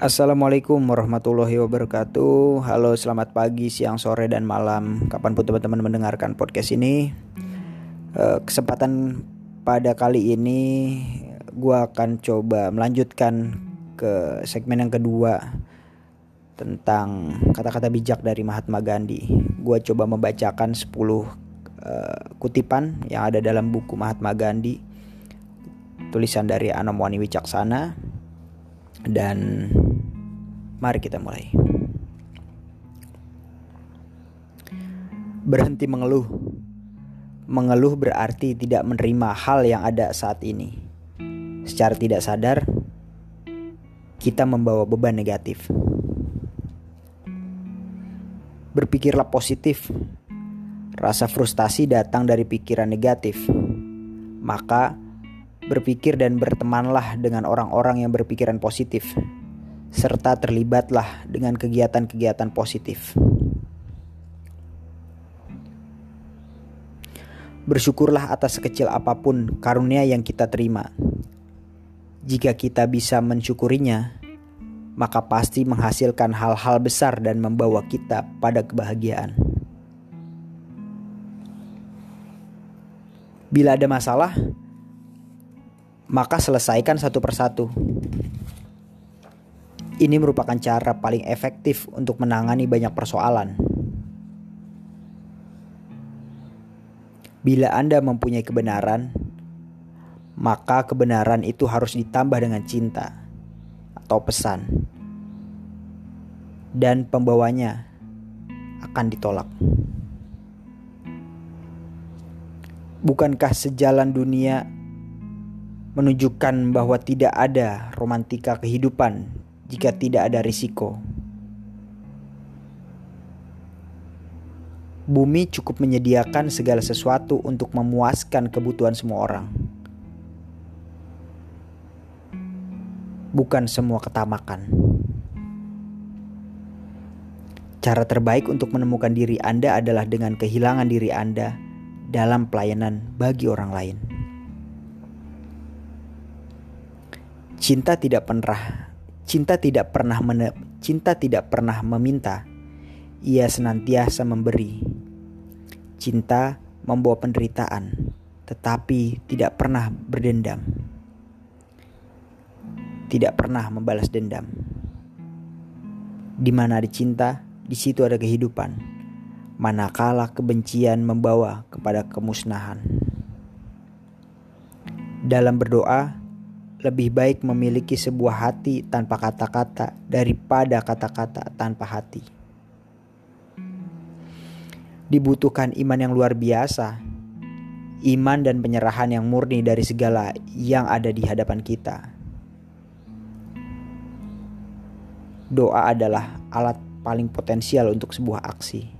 Assalamualaikum warahmatullahi wabarakatuh. Halo selamat pagi, siang, sore, dan malam. Kapan pun teman-teman mendengarkan podcast ini eh, Kesempatan pada kali ini Gue akan coba melanjutkan ke segmen yang kedua Tentang kata-kata bijak dari Mahatma Gandhi. Gue coba membacakan 10 uh, eh, kutipan yang ada dalam buku Mahatma Gandhi Tulisan dari Anomwani Wicaksana dan Mari kita mulai. Berhenti mengeluh. Mengeluh berarti tidak menerima hal yang ada saat ini. Secara tidak sadar, kita membawa beban negatif. Berpikirlah positif. Rasa frustasi datang dari pikiran negatif. Maka, berpikir dan bertemanlah dengan orang-orang yang berpikiran positif serta terlibatlah dengan kegiatan-kegiatan positif. Bersyukurlah atas sekecil apa pun karunia yang kita terima. Jika kita bisa mensyukurinya, maka pasti menghasilkan hal-hal besar dan membawa kita pada kebahagiaan. Bila ada masalah, maka selesaikan satu persatu. Ini merupakan cara paling efektif untuk menangani banyak persoalan. Bila Anda mempunyai kebenaran, maka kebenaran itu harus ditambah dengan cinta atau pesan, dan pembawanya akan ditolak. Bukankah sejalan dunia menunjukkan bahwa tidak ada romantika kehidupan jika tidak ada risiko. Bumi cukup menyediakan segala sesuatu untuk memuaskan kebutuhan semua orang. Bukan semua ketamakan. Cara terbaik untuk menemukan diri Anda adalah dengan kehilangan diri Anda dalam pelayanan bagi orang lain. Cinta tidak pernah Cinta tidak pernah mene cinta tidak pernah meminta. Ia senantiasa memberi. Cinta membawa penderitaan, tetapi tidak pernah berdendam. Tidak pernah membalas dendam. Di mana ada cinta, di situ ada kehidupan. Manakala kebencian membawa kepada kemusnahan. Dalam berdoa, lebih baik memiliki sebuah hati tanpa kata-kata daripada kata-kata tanpa hati. Dibutuhkan iman yang luar biasa, iman dan penyerahan yang murni dari segala yang ada di hadapan kita. Doa adalah alat paling potensial untuk sebuah aksi.